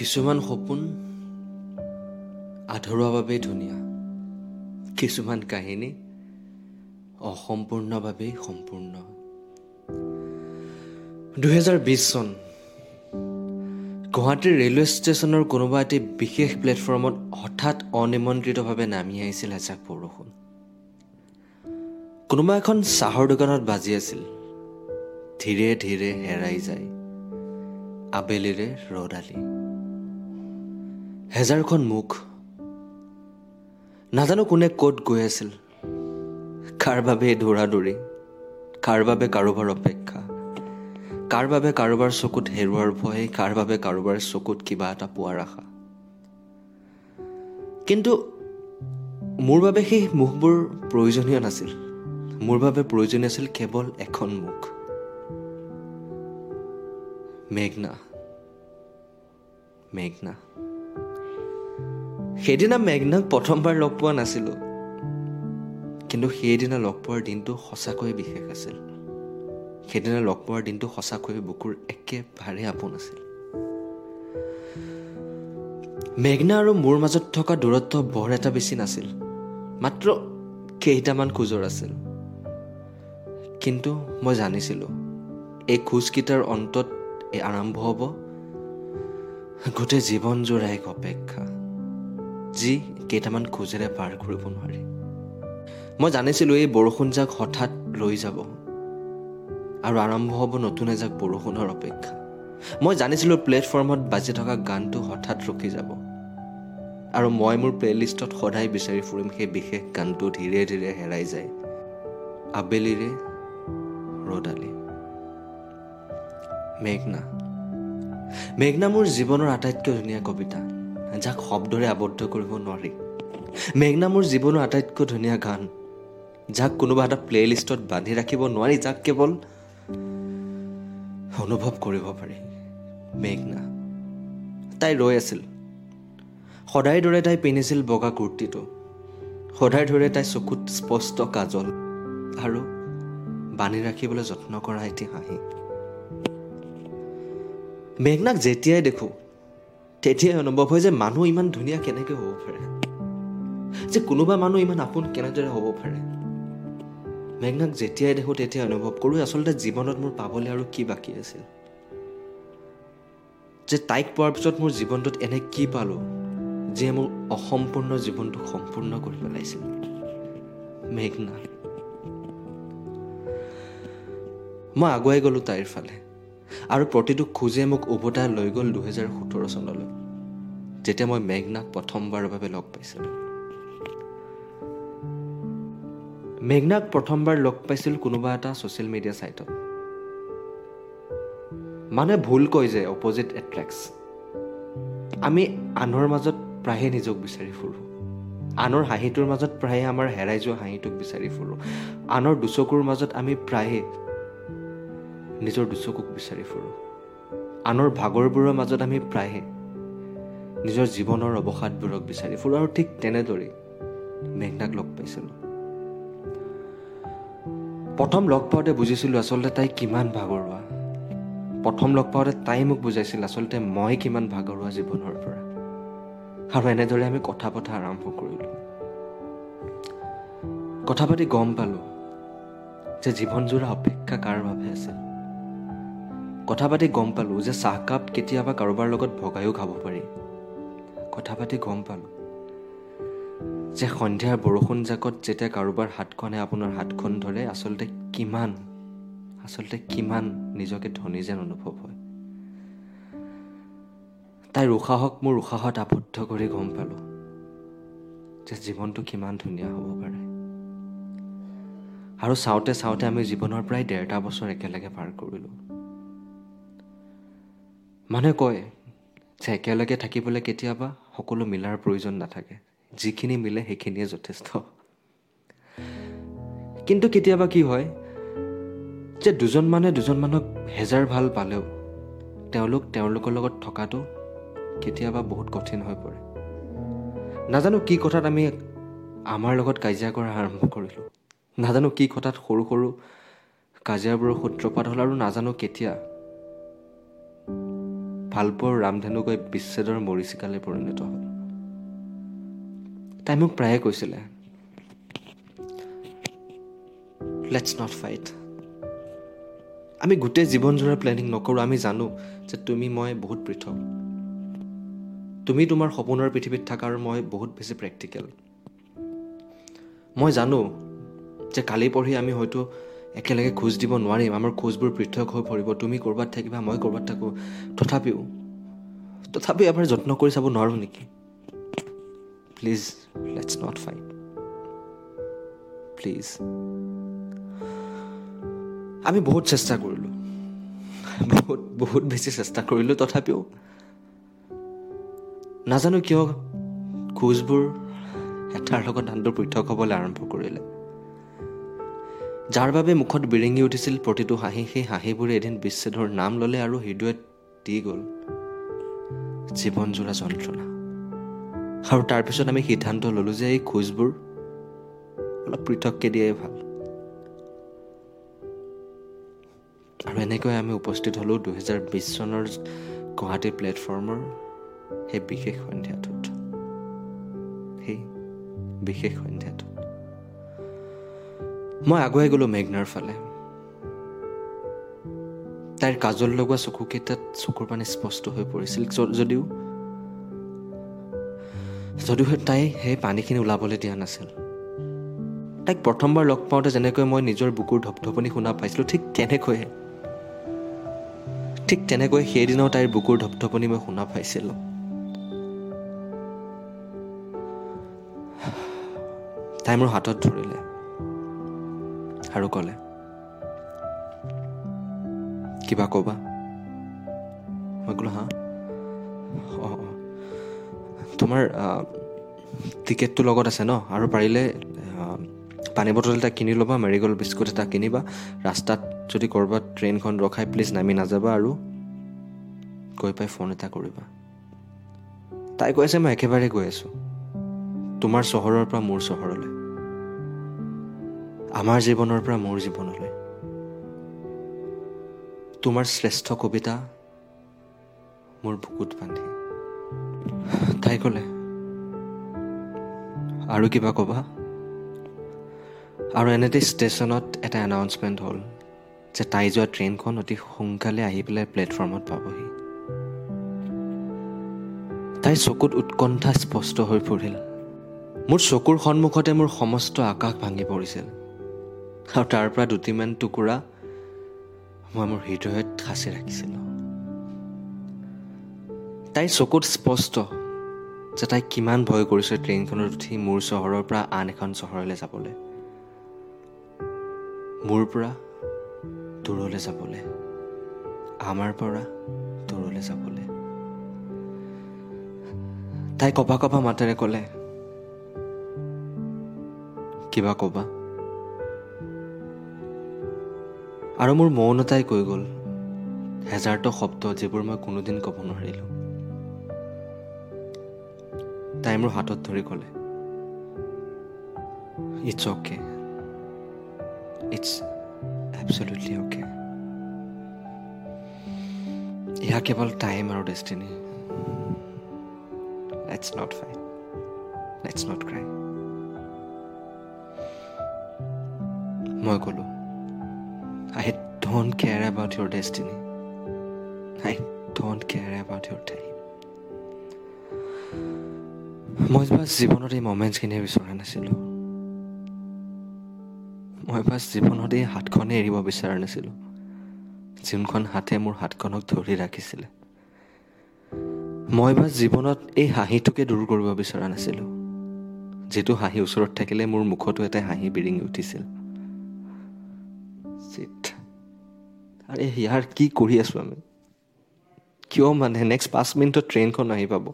কিছুমান সপোন আধৰুৱাভাৱেই ধুনীয়া কিছুমান কাহিনী অসম্পূৰ্ণভাৱেই সম্পূৰ্ণ। দুহেজাৰ বিছ চন গুৱাহাটীৰ ৰেলৱে ষ্টেচনৰ কোনোবা এটি বিশেষ প্লেটফৰ্মত হঠাৎ অনিমন্ত্ৰিতভাৱে নামি আহিছিল এজাক বৰষুণ। কোনোবা এখন চাহৰ দোকানত বাজি আছিল। ধীৰে ধীৰে হেৰাই যায়। আবেলিৰে ৰ'দালি হেজাৰখন মুখ। নাজানো কোনে ক'ত গৈ আছিল। কাৰ বাবে দৌৰা দৌৰি কাৰ বাবে কাৰোবাৰ অপেক্ষা কাৰ বাবে কাৰোবাৰ চকুত হেৰুৱাৰ ভয় কাৰ বাবে কাৰোবাৰ চকুত কিবা এটা পোৱাৰ আশা। কিন্তু মোৰ বাবে সেই মুখবোৰ প্ৰয়োজনীয় নাছিল। মোৰ বাবে প্ৰয়োজনীয় আছিল কেৱল এখন মুখ। মেঘনা। মেঘনা। সেইদিনা মেঘনাক প্ৰথমবাৰ লগ পোৱা নাছিলোঁ। কিন্তু সেইদিনা লগ পোৱাৰ দিনটো সঁচাকৈয়ে বিশেষ আছিল। সেইদিনা লগ পোৱাৰ দিনটো সঁচাকৈয়ে বুকুৰ একেবাৰে আপোন আছিল। মেঘনা আৰু মোৰ মাজত থকা দূৰত্ব বৰ এটা বেছি নাছিল। মাত্ৰ কেইটামান খোজৰ আছিল। কিন্তু মই জানিছিলোঁ এই খোজকেইটাৰ অন্তত এই আৰম্ভ হ'ব। গোটেই জীৱনজোৰা এক অপেক্ষা। যি কেইটামান খোজেৰে পাৰ কৰিব নোৱাৰি। মই জানিছিলোঁ এই বৰষুণজাক হঠাৎ ৰৈ যাব আৰু আৰম্ভ হ'ব নতুন এজাক বৰষুণৰ অপেক্ষা। মই জানিছিলোঁ প্লেটফৰ্মত বাজি থকা গানটো হঠাৎ ৰখি যাব আৰু মই মোৰ প্লে'লিষ্টত সদায় বিচাৰি ফুৰিম সেই বিশেষ গানটো ধীৰে ধীৰে হেৰাই যায়। আবেলিৰে ৰ'দালি মেঘনা। মেঘনা মোৰ জীৱনৰ আটাইতকৈ ধুনীয়া কবিতা। যাক শব্দৰে আবদ্ধ কৰিব নোৱাৰি। মেঘনা মোৰ জীৱনৰ আটাইতকৈ ধুনীয়া গান। যাক কোনোবা এটা প্লে লিষ্টত বান্ধি ৰাখিব নোৱাৰি যাক কেৱল অনুভৱ কৰিব পাৰি। মেঘনা। তাই ৰৈ আছিল। সদায় দৰে তাই পিন্ধিছিল বগা কুৰ্তিটো। সদায় দৰে তাই চকুত স্পষ্ট কাজল আৰু বান্ধি ৰাখিবলৈ যত্ন কৰা এটি হাঁহি। মেঘনাক যেতিয়াই দেখোঁ তেতিয়াই অনুভৱ হয় যে মানুহ ইমান ধুনীয়া কেনেকৈ হ'ব পাৰে। যে কোনোবা মানুহ ইমান আপোন কেনেদৰে হ'ব পাৰে। মেঘনাক যেতিয়াই দেখোঁ তেতিয়াই অনুভৱ কৰোঁ আচলতে জীৱনত মোৰ পাবলৈ আৰু কি বাকী আছিল। যে তাইক পোৱাৰ পিছত মোৰ জীৱনটোত এনে কি পালোঁ যিয়ে মোৰ অসম্পূৰ্ণ জীৱনটো সম্পূৰ্ণ কৰি পেলাইছিল। মেঘনা। মই আগুৱাই গ'লোঁ তাইৰ ফালে। আৰু প্ৰতিটো খোজে মোক উভতাই লৈ গ'ল দুহেজাৰ সোতৰ চনলৈ যেতিয়া মই মেঘনাক প্ৰথমবাৰৰ বাবে লগ পাইছিলোঁ। মেঘনাক প্ৰথমবাৰ লগ পাইছিল কোনোবা এটা ছ'চিয়েল মিডিয়া ছাইটত। মানুহে ভুল কয় যে অপজিট এট্ৰেক্টছ। আমি আনৰ মাজত প্ৰায়ে নিজক বিচাৰি ফুৰোঁ। আনৰ হাঁহিটোৰ মাজত প্ৰায়ে আমাৰ হেৰাই যোৱা হাঁহিটোক বিচাৰি ফুৰোঁ। আনৰ দুচকুৰ মাজত আমি প্ৰায়ে নিজৰ দুচকুক বিচাৰি ফুৰোঁ। আনৰ ভাগৰবোৰৰ মাজত আমি প্ৰায়ে নিজৰ জীৱনৰ অৱসাদবোৰক বিচাৰি ফুৰোঁ আৰু ঠিক তেনেদৰেই মেঘনাক লগ পাইছিলোঁ। প্ৰথম লগ পাওঁতে বুজিছিলোঁ আচলতে তাই কিমান ভাগৰুৱা। প্ৰথম লগ পাওঁতে তাই মোক বুজাইছিল আচলতে মই কিমান ভাগৰুৱা জীৱনৰ পৰা। আৰু এনেদৰে আমি কথা পতা আৰম্ভ কৰিলোঁ। কথা পাতি গম পালোঁ যে জীৱনজোৰা অপেক্ষা কাৰ বাবে আছিল। কথা পাতি গম পালোঁ যে চাহকাপ কেতিয়াবা কাৰোবাৰ লগত ভগায়ো খাব পাৰি। কথা পাতি গম পালোঁ যে সন্ধিয়াৰ বৰষুণ জাকত যেতিয়া কাৰোবাৰ হাতখনে আপোনাৰ হাতখন ধৰে আচলতে কিমান আচলতে কিমান নিজকে ধনী যেন অনুভৱ হয়। তাইৰ উশাহক মোৰ উশাহত আবদ্ধ কৰি গম পালোঁ যে জীৱনটো কিমান ধুনীয়া হ'ব পাৰে। আৰু চাওঁতে চাওঁতে আমি জীৱনৰ প্ৰায় ডেৰটা বছৰ একেলগে পাৰ কৰিলোঁ। মানুহে কয় যে একেলগে থাকিবলৈ কেতিয়াবা সকলো মিলাৰ প্ৰয়োজন নাথাকে। যিখিনি মিলে সেইখিনিয়ে যথেষ্ট। কিন্তু কেতিয়াবা কি হয় যে দুজন মানুহে দুজন মানুহক হেজাৰ ভাল পালেও তেওঁলোক তেওঁলোকৰ লগত থকাটো কেতিয়াবা বহুত কঠিন হৈ পৰে। নাজানো কি কথাত আমি আমাৰ লগত কাজিয়া কৰা আৰম্ভ কৰিলোঁ। নাজানো কি কথাত সৰু সৰু কাজিয়াবোৰৰ সূত্ৰপাত হ'ল আৰু নাজানো কেতিয়া ভালপোৱাৰ ৰামধেনু গৈ বিচ্ছেদৰ মৰিচিকালৈ পৰিণত হ'ল। তাই মোক প্ৰায়ে কৈছিলে লেটছ নট ফাইট আমি গোটেই জীৱনজোৰা প্লেনিং নকৰোঁ আমি জানো যে তুমি মই বহুত পৃথক। তুমি তোমাৰ সপোনৰ পৃথিৱীত থাকা আৰু মই বহুত বেছি প্ৰেক্টিকেল মই জানো যে কালি পঢ়ি আমি হয়তো একেলগে খোজ দিব নোৱাৰিম। আমাৰ খোজবোৰ পৃথক হৈ পৰিব। তুমি ক'ৰবাত থাকিবা মই ক'ৰবাত থাকোঁ। তথাপিও তথাপিও এবাৰ যত্ন কৰি চাব নোৱাৰোঁ নেকি? Please let's not fight please আমি বহুত চেষ্টা কৰিলোঁ। বহুত বহুত বেছি চেষ্টা কৰিলোঁ। তথাপিও নাজানো কিয় খোজবোৰ এটাৰ লগত আনটো পৃথক হ'বলৈ আৰম্ভ কৰিলে। যাৰ বাবে মুখত বিৰিঙি উঠিছিল প্ৰতিটো হাঁহি সেই হাঁহিবোৰে এদিন বিচ্ছেদৰ নাম ল'লে আৰু হৃদয়ত দি গ'ল। জীৱনজোৰা যন্ত্ৰণা। আৰু তাৰপিছত আমি সিদ্ধান্ত ল'লোঁ যে এই খোজবোৰ অলপ পৃথককৈ দিয়াই ভাল। আৰু এনেকৈ আমি উপস্থিত হ'লোঁ দুহেজাৰ বিছ চনৰ গুৱাহাটী প্লেটফৰ্মৰ সেই বিশেষ সন্ধিয়াটোত। সেই বিশেষ সন্ধিয়াটোত। মই আগুৱাই গ'লোঁ মেঘনাৰ ফালে। তাইৰ কাজল লগোৱা চকুকেইটাত চকুৰ পানী স্পষ্ট হৈ পৰিছিল যদিও যদিও তাই সেই পানীখিনি ওলাবলৈ দিয়া নাছিল। তাইক প্ৰথমবাৰ লগ পাওঁতে যেনেকৈ মই নিজৰ বুকুৰ ধপধপনি শুনা পাইছিলোঁ ঠিক তেনেকৈয়ে ঠিক তেনেকৈ সেইদিনাও তাইৰ বুকুৰ ধপধপনি মই শুনা পাইছিলোঁ। তাই মোৰ হাতত ধৰিলে। আৰু ক'লে কিবা ক'বা? মই ক'লো হা? অঁ অঁ তোমাৰ টিকেটটো লগত আছে ন? আৰু পাৰিলে পানী বটল এটা কিনি ল'বা মেৰিগ'ল্ড বিস্কুট এটা কিনিবা ৰাস্তাত যদি ক'ৰবাত ট্ৰেইনখন ৰখাই প্লিজ নামি নাযাবা আৰু গৈ পাই ফোন এটা কৰিবা। তাই কৈ আছে মই একেবাৰে গৈ আছোঁ। তোমাৰ চহৰৰ পৰা মোৰ চহৰলৈ। আমাৰ জীৱনৰ পৰা মোৰ জীৱনলৈ। তোমাৰ শ্ৰেষ্ঠ কবিতা মোৰ বুকুত বান্ধি। তাই ক'লে আৰু কিবা ক'বা? আৰু এনেতে ষ্টেচনত এটা এনাউন্সমেণ্ট হ'ল যে তাই যোৱা ট্ৰেইনখন অতি সোনকালে আহি পেলাই প্লেটফৰ্মত পাবহি। তাইৰ চকুত উৎকণ্ঠা স্পষ্ট হৈ পৰিল। মোৰ চকুৰ সন্মুখতে মোৰ সমস্ত আকাশ ভাঙি পৰিছিল। আৰু তাৰ পৰা দুটিমান টুকুৰা মই মোৰ হৃদয়ত সাঁচি ৰাখিছিলোঁ। তাইৰ চকুত স্পষ্ট যে তাই কিমান ভয় কৰিছে ট্ৰেইনখনত উঠি মোৰ চহৰৰ পৰা আন এখন চহৰলৈ যাবলৈ। মোৰ পৰা দূৰলৈ যাবলৈ। আমাৰ পৰা দূৰলৈ যাবলৈ। তাই কপা কপা মাতেৰে ক'লে কিবা ক'বা? আৰু মোৰ মৌনতাই কৈ গ'ল হেজাৰটা শব্দ যিবোৰ মই কোনোদিন ক'ব নোৱাৰিলোঁ। তাই মোৰ হাতত ধৰি ক'লে it's okay it's absolutely okay এয়া কেৱল টাইম আৰু destiny. Let's not fight let's not cry মই ক'লোঁ I don't care about your destiny I don't care about your time মই বাছ জীৱনত এই মমেণ্টছখিনিয়ে বিচৰা নাছিলোঁ। মই বাছ জীৱনত এই হাতখনেই এৰিব বিচৰা নাছিলোঁ। যোনখন হাতে মোৰ হাতখনক ধৰি ৰাখিছিলে। মই বাছ জীৱনত এই হাঁহিটোকে দূৰ কৰিব বিচৰা নাছিলোঁ। যিটো হাঁহি ওচৰত থাকিলে মোৰ মুখতো এটা হাঁহি বিৰিঙি উঠিছিল। আৰে ইয়াৰ কি কৰি আছোঁ আমি? কিয় মানে নেক্সট পাঁচ মিনিটত ট্ৰেইনখন আহি পাব?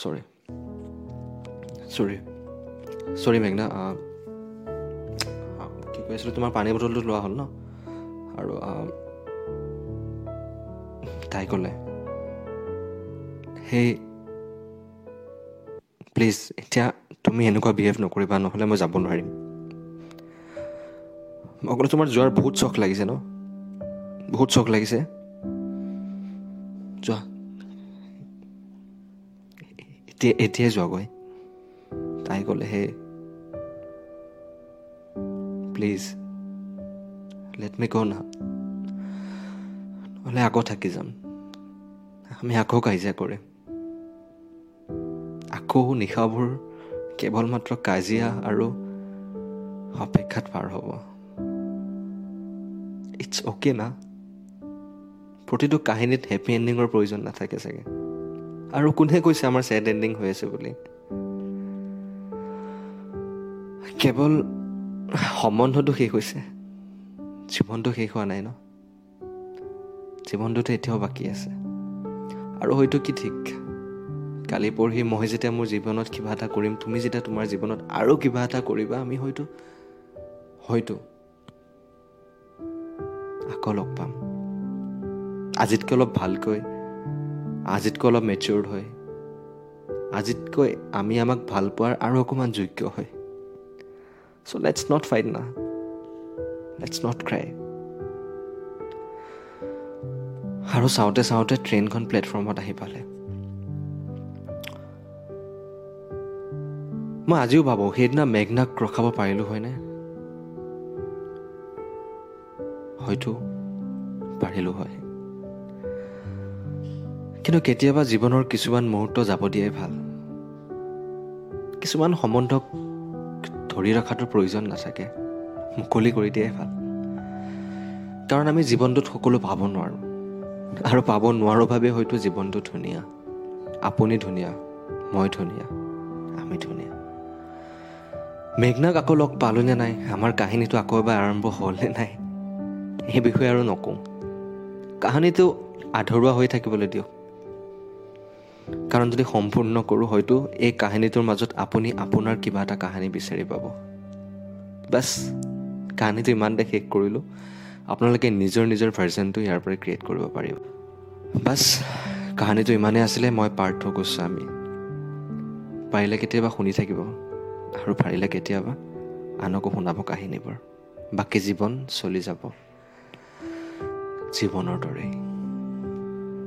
চৰি চৰি চৰি মেঘনা কি কৈ আছিলোঁ তোমাৰ পানী বটলটো লোৱা হ'ল ন? আৰু তাই ক'লে সেই প্লিজ এতিয়া তুমি এনেকুৱা বিহেভ নকৰিবা নহ'লে মই যাব নোৱাৰিম। মই অকল তোমাৰ যোৱাৰ বহুত চখ লাগিছে ন? বহুত চখ লাগিছে। যোৱা। এতিয়া এতিয়াই যোৱাগৈ। তাই ক'লে হে প্লিজ লেট মি গ' না নহ'লে আকৌ থাকি যাম। আমি আকৌ কাজিয়া কৰিম। আকৌ নিশাবোৰ কেৱল মাত্ৰ কাজিয়া আৰু অপেক্ষাত পাৰ হ'ব। ইটছ অ'কে না প্ৰতিটো কাহিনীত হেপী এণ্ডিঙৰ প্ৰয়োজন নাথাকে চাগে। আৰু কোনে কৈছে আমাৰ ছেড এণ্ডিং হৈ আছে বুলি? কেৱল সম্বন্ধটো শেষ হৈছে। জীৱনটো শেষ হোৱা নাই ন? জীৱনটোতো এতিয়াও বাকী আছে। আৰু হয়তো কি ঠিক? কালি পৰহি মই যেতিয়া মোৰ জীৱনত কিবা এটা কৰিম তুমি যেতিয়া তোমাৰ জীৱনত আৰু কিবা এটা কৰিবা আমি হয়তো হয়তো আকৌ লগ পাম। আজিতকৈ অলপ ভালকৈ আজিতকৈ অলপ মেচিয়ৰ্ড হয় আজিতকৈ আমি আমাক ভাল পোৱাৰ আৰু অকণমান যোগ্য হয় চ' লেটছ নট ফাইট না। লেটছ নট ক্ৰাই আৰু চাওঁতে চাওঁতে ট্ৰেইনখন প্লেটফৰ্মত আহি পালে। মই আজিও ভাবোঁ সেইদিনা মেঘনাক ৰখাব পাৰিলোঁ হয়নে? হয়তো পাৰিলোঁ হয়। কিন্তু কেতিয়াবা জীৱনৰ কিছুমান মুহূৰ্ত যাব দিয়াই ভাল। কিছুমান সম্বন্ধক ধৰি ৰখাটোৰ প্ৰয়োজন নাথাকে মুকলি কৰি দিয়াই ভাল। কাৰণ আমি জীৱনটোত সকলো পাব নোৱাৰোঁ। আৰু পাব নোৱাৰোঁ বাবে হয়তো জীৱনটো ধুনীয়া। আপুনি ধুনীয়া মই ধুনীয়া আমি ধুনীয়া। মেঘনাক আকৌ লগ পালোঁনে নাই? আমাৰ কাহিনীটো আকৌ এবাৰ আৰম্ভ হ'লনে নাই? সেই বিষয়ে আৰু নকওঁ। কাহিনীটো আধৰুৱা হৈ থাকিবলৈ দিয়ক। কাৰণ যদি সম্পূৰ্ণ কৰোঁ হয়তো এই কাহিনীটোৰ মাজত আপুনি আপোনাৰ কিবা এটা কাহিনী বিচাৰি পাব। বাছ কাহিনীটো ইমানতে শেষ কৰিলোঁ। আপোনালোকে নিজৰ নিজৰ ভাৰ্জনটো ইয়াৰ পৰা ক্ৰিয়েট কৰিব পাৰিব। বাছ কাহিনীটো ইমানেই আছিলে মই পাৰ্থ গোস্বামী। পাৰিলে কেতিয়াবা শুনি থাকিব আৰু পাৰিলে কেতিয়াবা আনকো শুনাব কাহিনীবোৰ। বাকী জীৱন চলি যাব। জীৱনৰ দৰেই।